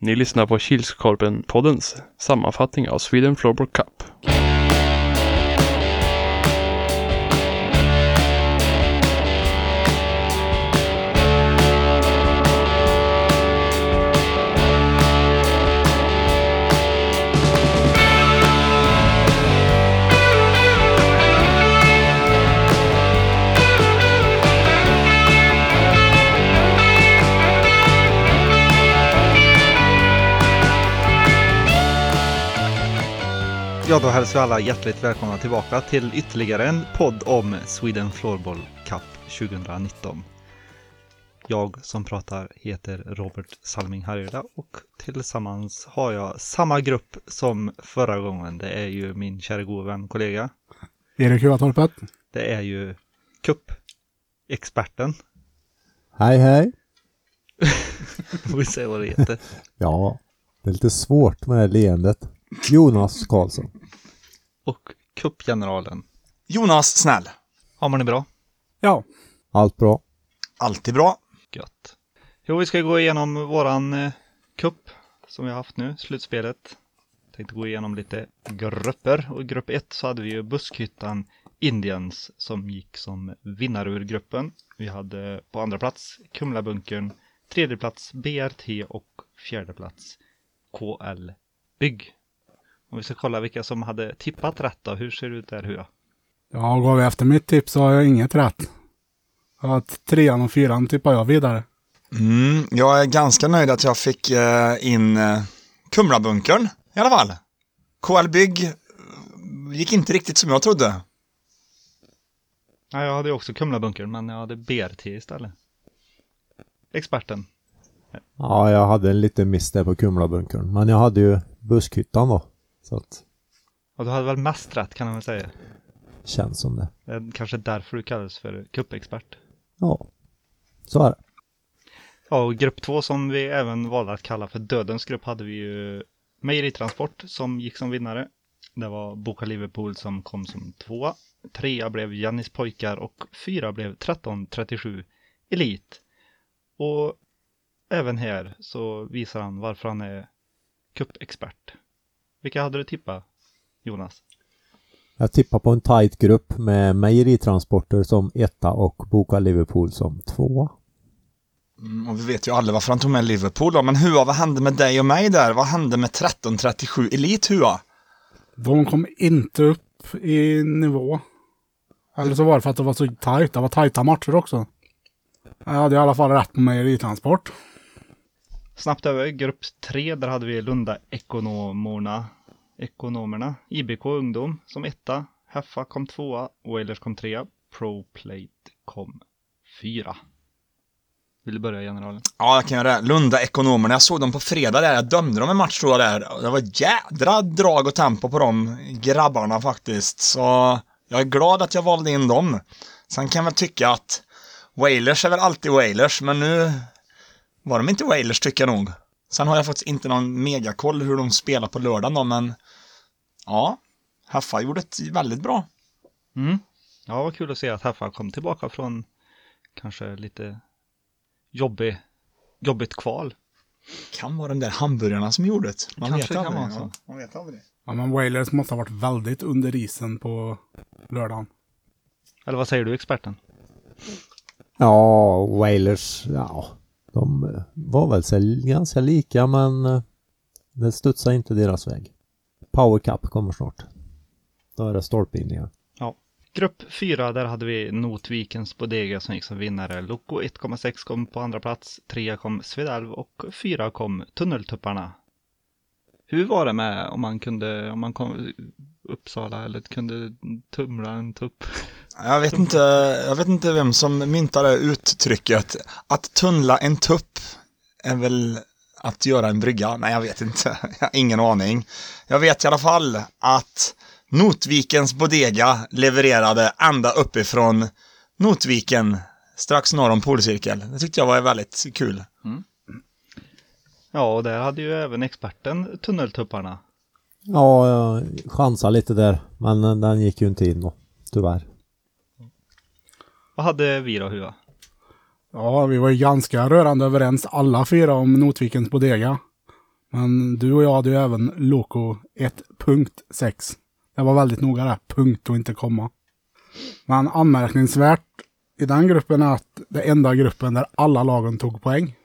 Ni lyssnar på Kilskorpen-poddens sammanfattning av Sweden Floorball Cup. Ja, då hälsar vi alla hjärtligt välkomna tillbaka till ytterligare en podd om Sweden Floorball Cup 2019. Jag som pratar heter Robert Salming Harjula och tillsammans har jag samma grupp som förra gången. Det är ju min kära gode vän kollega. Erik Huatorpet. Det är ju Cup-experten. Hej hej! Får vi se vad det heter. Ja, det är lite svårt med det här leendet. Jonas Karlsson. Och Cup-generalen. Jonas Snäll. Har man det bra? Ja, Allt bra? Alltid bra. Gött. Jo, vi ska gå igenom våran eh, cup som vi har haft nu, slutspelet. Tänkte gå igenom lite grupper och i grupp 1 så hade vi ju Buskhyttan Indians som gick som vinnare ur gruppen. Vi hade på andra plats Kumlabunkern, tredje plats BRT och fjärde plats KL Bygg. Om vi ska kolla vilka som hade tippat rätt då, hur ser det ut där Hua? ja går vi efter mitt tips så har jag inget rätt. Jag har trean och fyran tippar jag vidare. Mm, jag är ganska nöjd att jag fick eh, in eh, Kumlabunkern i alla fall. KL Bygg eh, gick inte riktigt som jag trodde. Ja, jag hade också Kumlabunkern men jag hade BRT istället. Experten. Ja, jag hade en liten miss där på Kumlabunkern. Men jag hade ju buskhyttan då. Så att, Och du hade väl mest rätt kan man väl säga. känns som det. Kanske därför du kallas för kuppexpert. Ja, så är det. Ja, och grupp två som vi även valde att kalla för dödens grupp hade vi ju Mejeritransport som gick som vinnare. Det var Boka Liverpool som kom som tvåa. Trea blev Jannis pojkar och fyra blev 1337 Elit. Och även här så visar han varför han är kuppexpert. Vilka hade du tippat, Jonas? Jag tippar på en tight grupp med mejeritransporter som etta och Boka Liverpool som tvåa. Mm, och vi vet ju alla varför han tog med Liverpool då. Men Hua, vad hände med dig och mig där? Vad hände med 1337 Elit Hua? De kom inte upp i nivå. Eller så var det för att det var så tajt. Det var tajta matcher också. Jag hade i alla fall rätt på mejeritransport. Snabbt över grupp tre, där hade vi Lunda Ekonomerna, Ekonomerna, IBK Ungdom som etta, Heffa kom tvåa, Wailers kom trea, ProPlate kom fyra. Vill du börja generalen? Ja, jag kan göra det. Lunda Ekonomerna. Jag såg dem på fredag där. Jag dömde dem en match tror jag där. Det var jädra drag och tempo på de grabbarna faktiskt. Så jag är glad att jag valde in dem. Sen kan jag väl tycka att Wailers är väl alltid Wailers, men nu var de inte Wailers tycker jag nog. Sen har jag faktiskt inte någon megakoll hur de spelar på lördagen då, men ja, Haffa gjorde ett väldigt bra. Mm. Ja, vad kul att se att Heffa kom tillbaka från kanske lite jobbig, jobbigt kval. Kan vara de där hamburgarna som gjorde det. Man Kanske vet aldrig. Ja, man vet aldrig. Ja, men Wailers måste ha varit väldigt under isen på lördagen. Eller vad säger du experten? Ja, Wailers, ja. De eh, var väl sig ganska lika men eh, det studsade inte deras väg. Power Cup kommer snart. Då är det stolpinningar. Grupp 4, där hade vi Notvikens Bodega som gick som vinnare. Loco 1,6 kom på andra plats, 3 kom Svedalv och 4 kom Tunneltupparna. Hur var det med om man kunde, om man kom Uppsala eller kunde tumla en tupp? Jag vet, inte, jag vet inte vem som myntade uttrycket. Att tunnla en tupp är väl att göra en brygga? Nej, jag vet inte. Jag har ingen aning. Jag vet i alla fall att Notvikens Bodega levererade ända uppifrån Notviken, strax norr om polcirkel. Det tyckte jag var väldigt kul. Ja, och där hade ju även experten Tunneltupparna. Ja, jag chansade lite där men den gick ju inte in då. Tyvärr. Vad hade vi då Hua? Ja, vi var ju ganska rörande överens alla fyra om Notvikens Bodega. Men du och jag hade ju även Loco 1.6. Det var väldigt noga där, punkt och inte komma. Men anmärkningsvärt i den gruppen är att det enda gruppen där alla lagen tog poäng.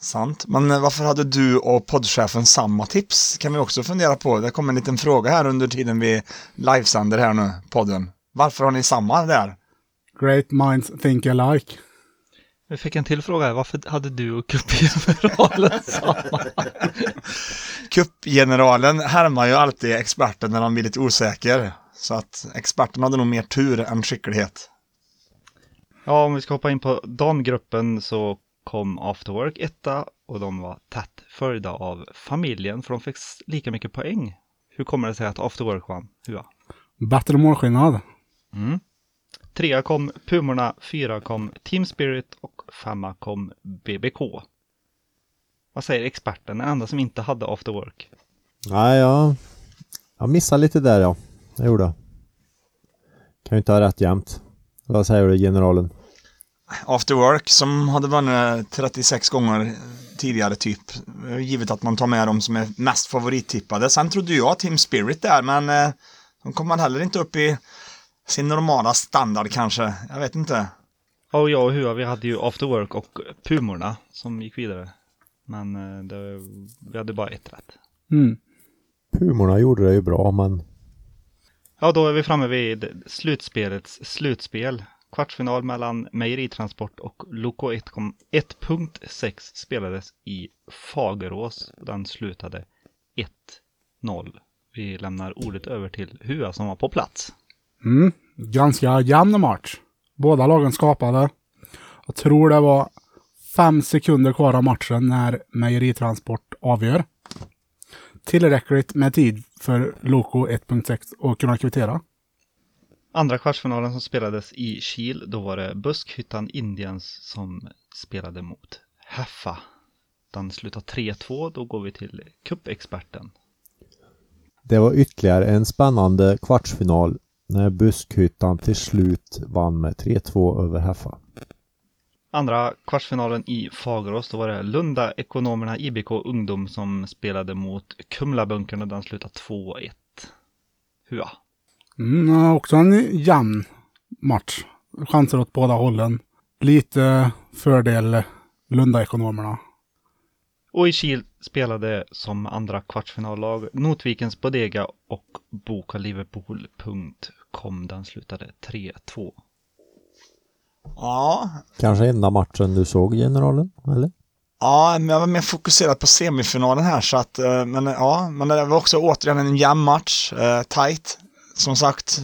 Sant. Men eh, varför hade du och poddchefen samma tips? Kan vi också fundera på. Det kommer en liten fråga här under tiden vi livesänder här nu, podden. Varför har ni samma där? Great minds think alike. Vi fick en till fråga. här. Varför hade du och cupgeneralen samma? Kuppgeneralen härmar ju alltid experten när han blir lite osäker. Så att experten hade nog mer tur än skicklighet. Ja, om vi ska hoppa in på damgruppen så kom After Work etta och de var tätt följda av familjen för de fick lika mycket poäng. Hur kommer det sig att After Work vann? Hua? Bättre målskillnad. Mm. Trea kom Pumorna, fyra kom Team Spirit och femma kom BBK. Vad säger experten, den enda som inte hade After Work? Nej, jag, jag missade lite där ja. Det gjorde jag. Kan ju inte ha rätt jämt. Vad säger du generalen? After Work som hade vunnit 36 gånger tidigare typ. Givet att man tar med dem som är mest favorittippade. Sen trodde jag Team Spirit där men eh, de kom man heller inte upp i sin normala standard kanske. Jag vet inte. Ja, och jag och Hua, vi hade ju After Work och Pumorna som gick vidare. Men eh, det, vi hade bara ett rätt. Mm. Pumorna gjorde det ju bra men Ja, då är vi framme vid slutspelets slutspel. Kvartsfinal mellan Mejeritransport och Loco 1.6 spelades i Fagerås. Den slutade 1-0. Vi lämnar ordet över till Hua som var på plats. Mm. Ganska jämn match. Båda lagen skapade. Jag tror det var fem sekunder kvar av matchen när Mejeritransport avgör. Tillräckligt med tid för Loco 1.6 att kunna kvittera. Andra kvartsfinalen som spelades i Kil, då var det Buskhyttan Indians som spelade mot Heffa. Den slutade 3-2, då går vi till cupexperten. det var ytterligare en spännande kvartsfinal när Buskhyttan till slut vann med 3-2 över Heffa. Andra kvartsfinalen i Fagerås, då var det Lunda Ekonomerna IBK Ungdom som spelade mot Kumlabunkern och den slutade 2-1. Hua. Mm, också en jämn match. Chanser åt båda hållen. Lite fördel Lunda-ekonomerna. Och i Kil spelade som andra kvartsfinallag Notvikens Bodega och Boka Liverpool.com. Den slutade 3-2. Ja, Kanske enda matchen du såg generalen, eller? Ja, men jag var mer fokuserad på semifinalen här så att, eh, men ja, men det var också återigen en jämn match, eh, tight. Som sagt,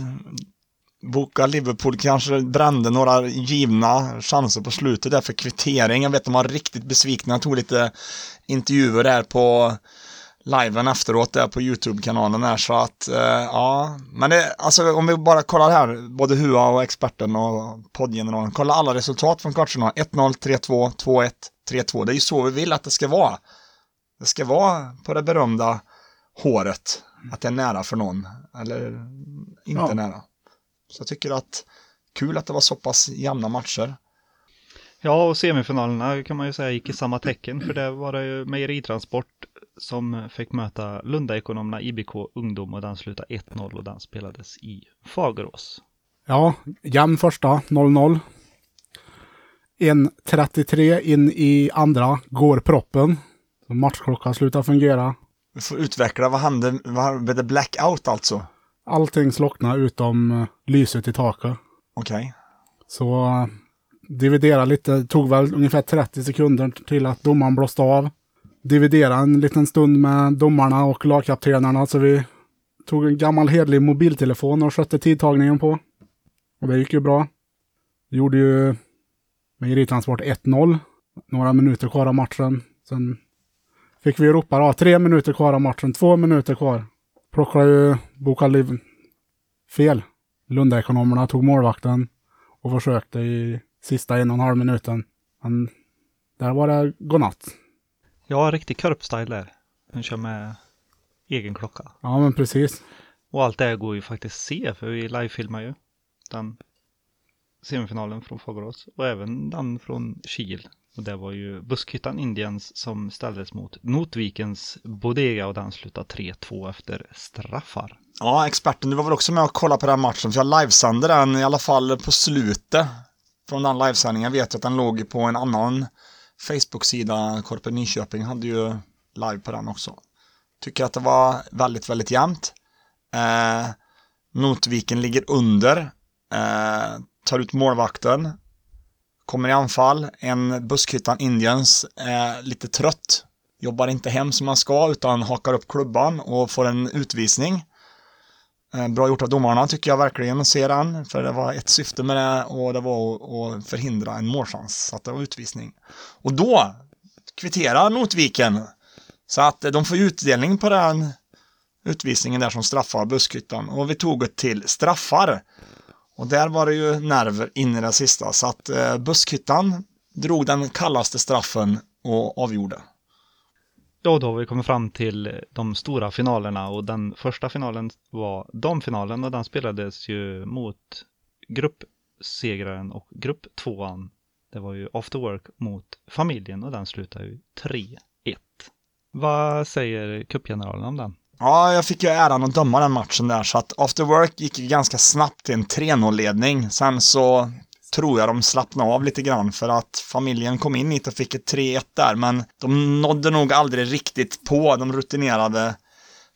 Boka Liverpool kanske brände några givna chanser på slutet där för kvittering. Jag vet att de var riktigt besvikna, jag tog lite intervjuer där på liven efteråt där på YouTube-kanalen där så att, eh, ja, men det, alltså om vi bara kollar här, både Hua och experten och poddgeneralen, kolla alla resultat från kvartsfinalen, 1-0, 3-2, 2-1, 3-2, det är ju så vi vill att det ska vara. Det ska vara på det berömda håret, att det är nära för någon, eller inte Ja. nära. Så jag tycker att, kul att det var så pass jämna matcher. Ja, och semifinalerna kan man ju säga gick i samma tecken, för det var det ju Mejeritransport som fick möta Lundaekonomerna IBK Ungdom och den slutade 1-0 och den spelades i Fagerås. Ja, jämn första, 0-0. 1.33 in i andra går proppen. Matchklockan slutar fungera. Vi får utveckla, vad hände, vad blev det blackout alltså? Allting slocknar utom eh, lyset i taket. Okej. Så eh, dividera lite, tog väl ungefär 30 sekunder till att domaren blåste av. Dividera en liten stund med domarna och lagkaptenerna så vi tog en gammal hedlig mobiltelefon och skötte tidtagningen på. Och det gick ju bra. Gjorde ju Mejeritransport 1-0. Några minuter kvar av matchen. Sen fick vi ropa då, tre minuter kvar av matchen, två minuter kvar. Plockade ju Boka Liv fel. Lundaekonomerna tog målvakten och försökte i sista en och en halv minuten. Men där var det godnatt. Ja, riktig korpstyle där. Den kör med egen klocka. Ja, men precis. Och allt det här går ju faktiskt se, för vi livefilmar ju den semifinalen från Fagerås och även den från Kil. Och det var ju Buskhyttan Indians som ställdes mot Notvikens Bodega och den slutade 3-2 efter straffar. Ja, experten, du var väl också med och kollade på den matchen, för jag livesände den i alla fall på slutet från den livesändningen. Jag vet jag att den låg på en annan Facebook-sida, Korpen Nyköping hade ju live på den också. Tycker att det var väldigt, väldigt jämnt. Eh, Notviken ligger under, eh, tar ut målvakten, kommer i anfall. En Buskhyttan Indians är lite trött, jobbar inte hem som man ska utan hakar upp klubban och får en utvisning. Eh, bra gjort av domarna tycker jag verkligen att se den. För det var ett syfte med det och det var att- förhindra en målchans. Så att det var utvisning. Och då kvitterar Notviken. Så att de får utdelning på den utvisningen där som straffar Buskhyttan. Och vi tog det till straffar. Och där var det ju nerver in i det sista. Så att eh, Buskhyttan drog den kallaste straffen och avgjorde. Ja, då har vi kommit fram till de stora finalerna och den första finalen var damfinalen och den spelades ju mot gruppsegraren och grupptvåan. Det var ju After Work mot familjen och den slutade ju 3-1. Vad säger cupgeneralen om den? Ja, jag fick ju äran att döma den matchen där, så att After Work gick ju ganska snabbt till en 3-0-ledning. Sen så tror jag de slappnade av lite grann för att familjen kom in hit och fick ett 3-1 där, men de nådde nog aldrig riktigt på de rutinerade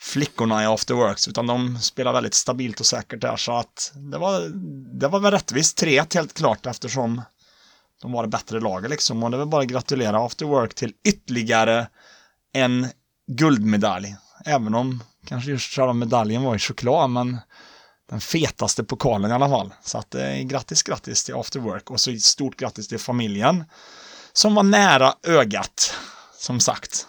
flickorna i After Works, utan de spelade väldigt stabilt och säkert där, så att det var, det var väl rättvist 3-1 helt klart eftersom de var det bättre laget liksom, och det var bara att gratulera After Work till ytterligare en guldmedalj. Även om kanske just själva medaljen var i choklad, men den fetaste pokalen i alla fall. Så att eh, grattis, grattis till After Work och så stort grattis till familjen som var nära ögat, som sagt.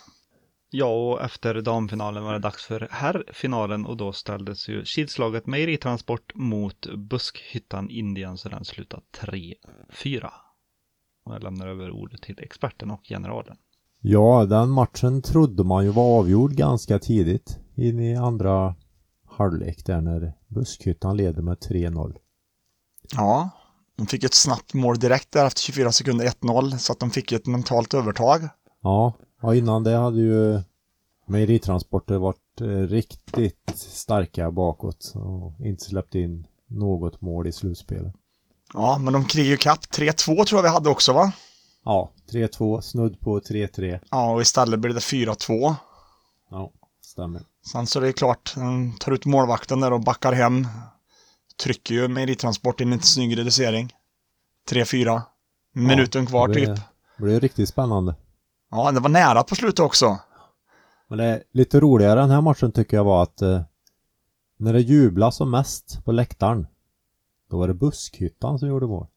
Ja, och efter damfinalen var det dags för herrfinalen och då ställdes ju skidslaget Mejeritransport mot Buskhyttan Indien så den slutade 3-4. Och jag lämnar över ordet till experten och generalen. Ja, den matchen trodde man ju var avgjord ganska tidigt in i andra halvlek där när Buskhyttan leder med 3-0. Ja, de fick ett snabbt mål direkt där efter 24 sekunder 1-0, så att de fick ett mentalt övertag. Ja, och innan det hade ju mejeritransporter varit eh, riktigt starka bakåt och inte släppt in något mål i slutspelet. Ja, men de krigade ju kapp. 3-2 tror jag vi hade också, va? Ja, 3-2, snudd på 3-3. Ja, och istället blev det 4-2. Ja, stämmer. Sen så är det klart, den tar ut målvakten där och backar hem. Trycker ju mejeritransport in en snygg reducering. 3-4. Minuten kvar det typ. Det blev riktigt spännande. Ja, det var nära på slutet också. Men det lite roligare den här matchen tycker jag var att eh, när det jublas som mest på läktaren då var det Buskhyttan som gjorde mål.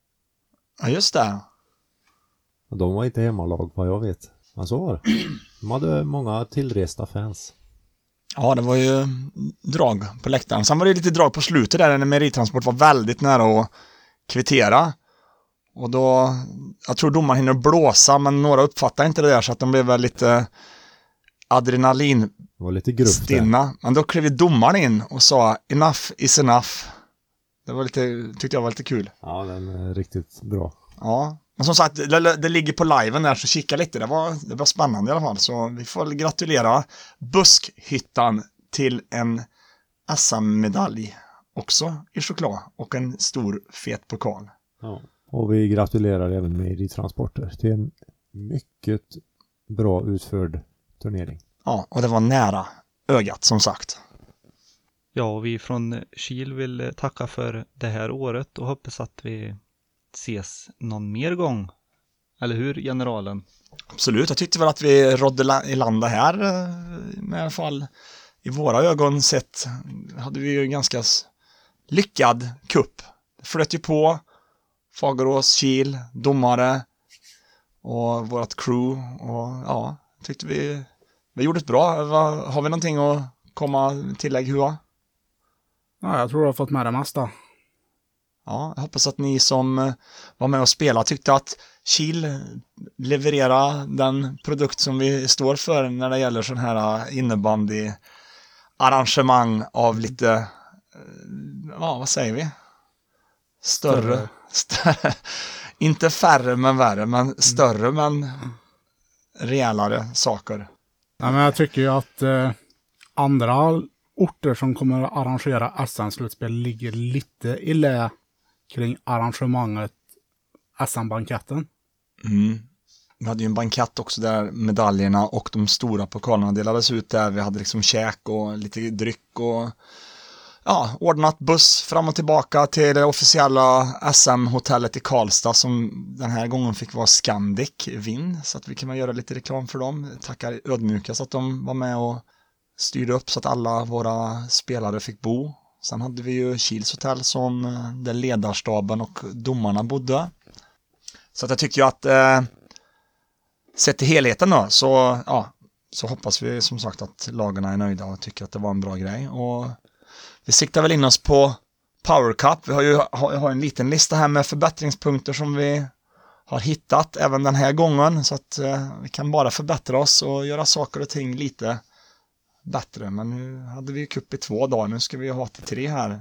Ja, just det. De var inte hemmalag vad jag vet. Men så var det. De hade många tillresta fans. Ja, det var ju drag på läktaren. Sen var det lite drag på slutet där när Meritransport var väldigt nära att kvittera. Och då, jag tror domaren hinner blåsa, men några uppfattade inte det där så att de blev väl lite adrenalinstinna. Det var lite grupp där. Men då klev domaren in och sa enough is enough. Det var lite, tyckte jag var lite kul. Ja, den är riktigt bra. Ja, men som sagt, det, det ligger på liven där så kika lite. Det var, det var spännande i alla fall. Så vi får gratulera Buskhyttan till en SM-medalj också i choklad och en stor fet pokal. Ja. Och vi gratulerar även Mejeritransporter till en mycket bra utförd turnering. Ja, och det var nära ögat som sagt. Ja, och vi från Kil vill tacka för det här året och hoppas att vi ses någon mer gång. Eller hur, generalen? Absolut, jag tyckte väl att vi rådde i land det här, eh, med i alla fall i våra ögon sett, hade vi ju en ganska lyckad kupp. Det flöt ju på, Fagerås, Kil, domare och vårt crew och ja, tyckte vi, vi gjorde ett bra. Har vi någonting att komma tillägg Hua? Ja, jag tror jag har fått med det mesta. Ja, jag hoppas att ni som eh, var med och spelade tyckte att Kil leverera den produkt som vi står för när det gäller sån här eh, innebandy arrangemang av lite, eh, ja vad säger vi? Större, större, Inte färre men värre, men större men rejälare saker. Ja, men jag tycker ju att eh, andra orter som kommer att arrangera SM-slutspel ligger lite i lä kring arrangemanget SM-banketten. Mm. Vi hade ju en bankett också där medaljerna och de stora pokalerna delades ut där. Vi hade liksom käk och lite dryck och ja, ordnat buss fram och tillbaka till det officiella SM-hotellet i Karlstad som den här gången fick vara Scandic Vinn så att vi kan göra lite reklam för dem. Tackar ödmjuka så att de var med och styrde upp så att alla våra spelare fick bo. Sen hade vi ju Kils hotell som eh, där ledarstaben och domarna bodde. Så att jag tycker ju att eh, sett till helheten då så, ja, så hoppas vi som sagt att lagarna är nöjda och tycker att det var en bra grej. Och vi siktar väl in oss på Power Cup. Vi har ju har, har en liten lista här med förbättringspunkter som vi har hittat även den här gången så att eh, vi kan bara förbättra oss och göra saker och ting lite bättre. Men nu hade vi ju cup i två dagar. Nu ska vi ha till tre här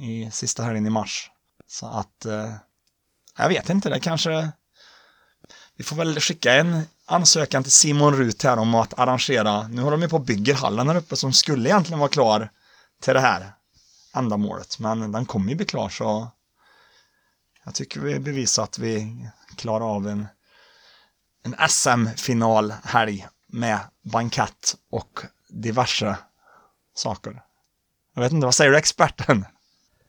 i sista helgen i mars. Så att eh, jag vet inte, det kanske vi får väl skicka en ansökan till Simon Rut här om att arrangera, nu håller de ju på och bygger hallen här uppe som skulle egentligen vara klar till det här ändamålet, men den kommer ju bli klar så jag tycker vi bevisar att vi klarar av en, en SM-finalhelg med bankett och diverse saker. Jag vet inte, vad säger du experten?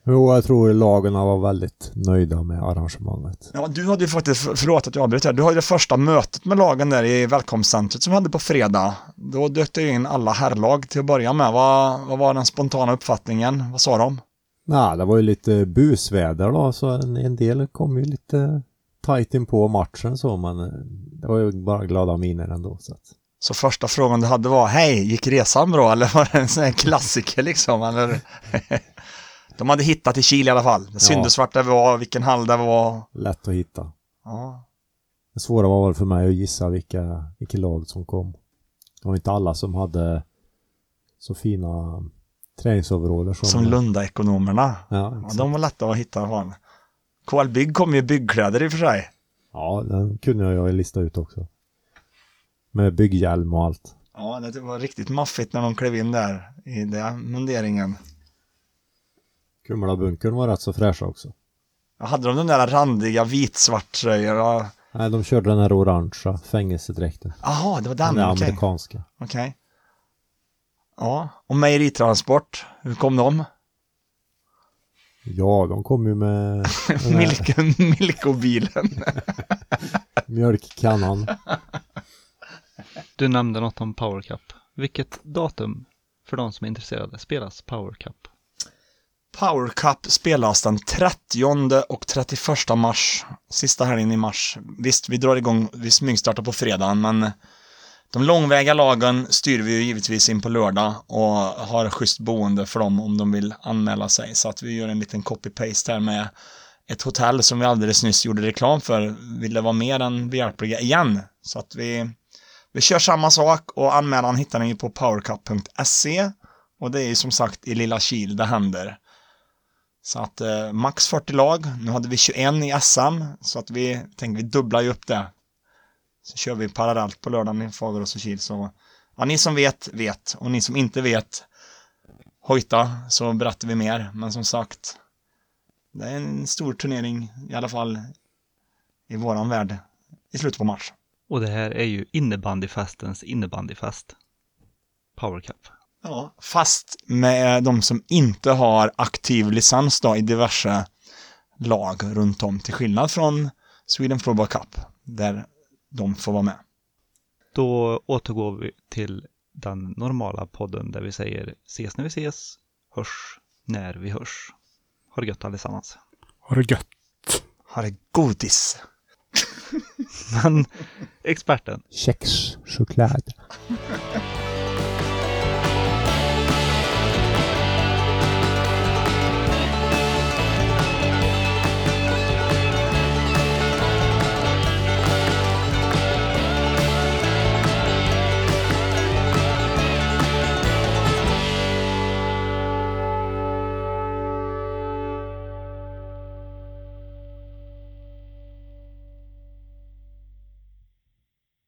Jo, jag tror lagen var väldigt nöjda med arrangemanget. Ja, du hade ju faktiskt, förlåt att jag avbryter du hade det första mötet med lagen där i välkomstcentret som vi hade på fredag. Då dök det in alla herrlag till att börja med. Vad, vad var den spontana uppfattningen? Vad sa de? Nej, det var ju lite busväder då, så en, en del kom ju lite tajt in på matchen så, men eh, det var ju bara glada miner ändå. Så att. Så första frågan du hade var, hej, gick resan bra? Eller var det en sån här klassiker liksom? Eller? de hade hittat i Kil i alla fall. Det syntes vart det var, vilken hall det var. Lätt att hitta. Ja. Det svåra var väl för mig att gissa vilka, vilka lag som kom. Det var inte alla som hade så fina träningsoveraller som... Som Lunda-ekonomerna. Ja, Ja, de var lätta att hitta. Fan. KL Bygg kom ju i byggkläder i och för sig. ja, den kunde jag ju lista ut också. Med bygghjälm och allt. Ja, det var riktigt maffigt när de klev in där i den munderingen. Kumlabunkern var rätt så fräscha också. Ja, hade de den där randiga vitsvart tröjorna? Nej, de körde den här orangea fängelsedräkten. Jaha, det var Den den, okej. amerikanska. Okej. Ja, och mejeritransport, hur kom de? Ja, de kom ju med den här Milk, Milkobilen. mjölkkannan. Du nämnde något om Power Cup. Vilket datum, för de som är intresserade, spelas Power Cup? Power Cup spelas den 30 och 31 mars. Sista helgen i mars. Visst, vi drar igång, vi smygstartar på fredagen, men de långväga lagen styr vi ju givetvis in på lördag och har schysst boende för dem om de vill anmäla sig. Så att vi gör en liten copy-paste här med ett hotell som vi alldeles nyss gjorde reklam för. Ville vara mer än behjälpliga igen. Så att vi, vi kör samma sak och anmälan hittar ni på powercup.se och det är ju som sagt i Lilla Kil det händer. Så att eh, max 40 lag. Nu hade vi 21 i SM så att vi tänker vi dubblar ju upp det. Så kör vi parallellt på lördagen i Fagerås och Kil. Så ja, ni som vet, vet. Och ni som inte vet, hojta så berättar vi mer. Men som sagt, det är en stor turnering i alla fall i våran värld i slutet på mars. Och det här är ju innebandyfestens innebandyfest. Power Cup. Ja, fast med de som inte har aktiv licens då i diverse lag runt om till skillnad från Sweden Floorball Cup där de får vara med. Då återgår vi till den normala podden där vi säger ses när vi ses, hörs när vi hörs. Ha det gött allesammans. Har det gött. Har det godis. Men experten, Kex, choklad.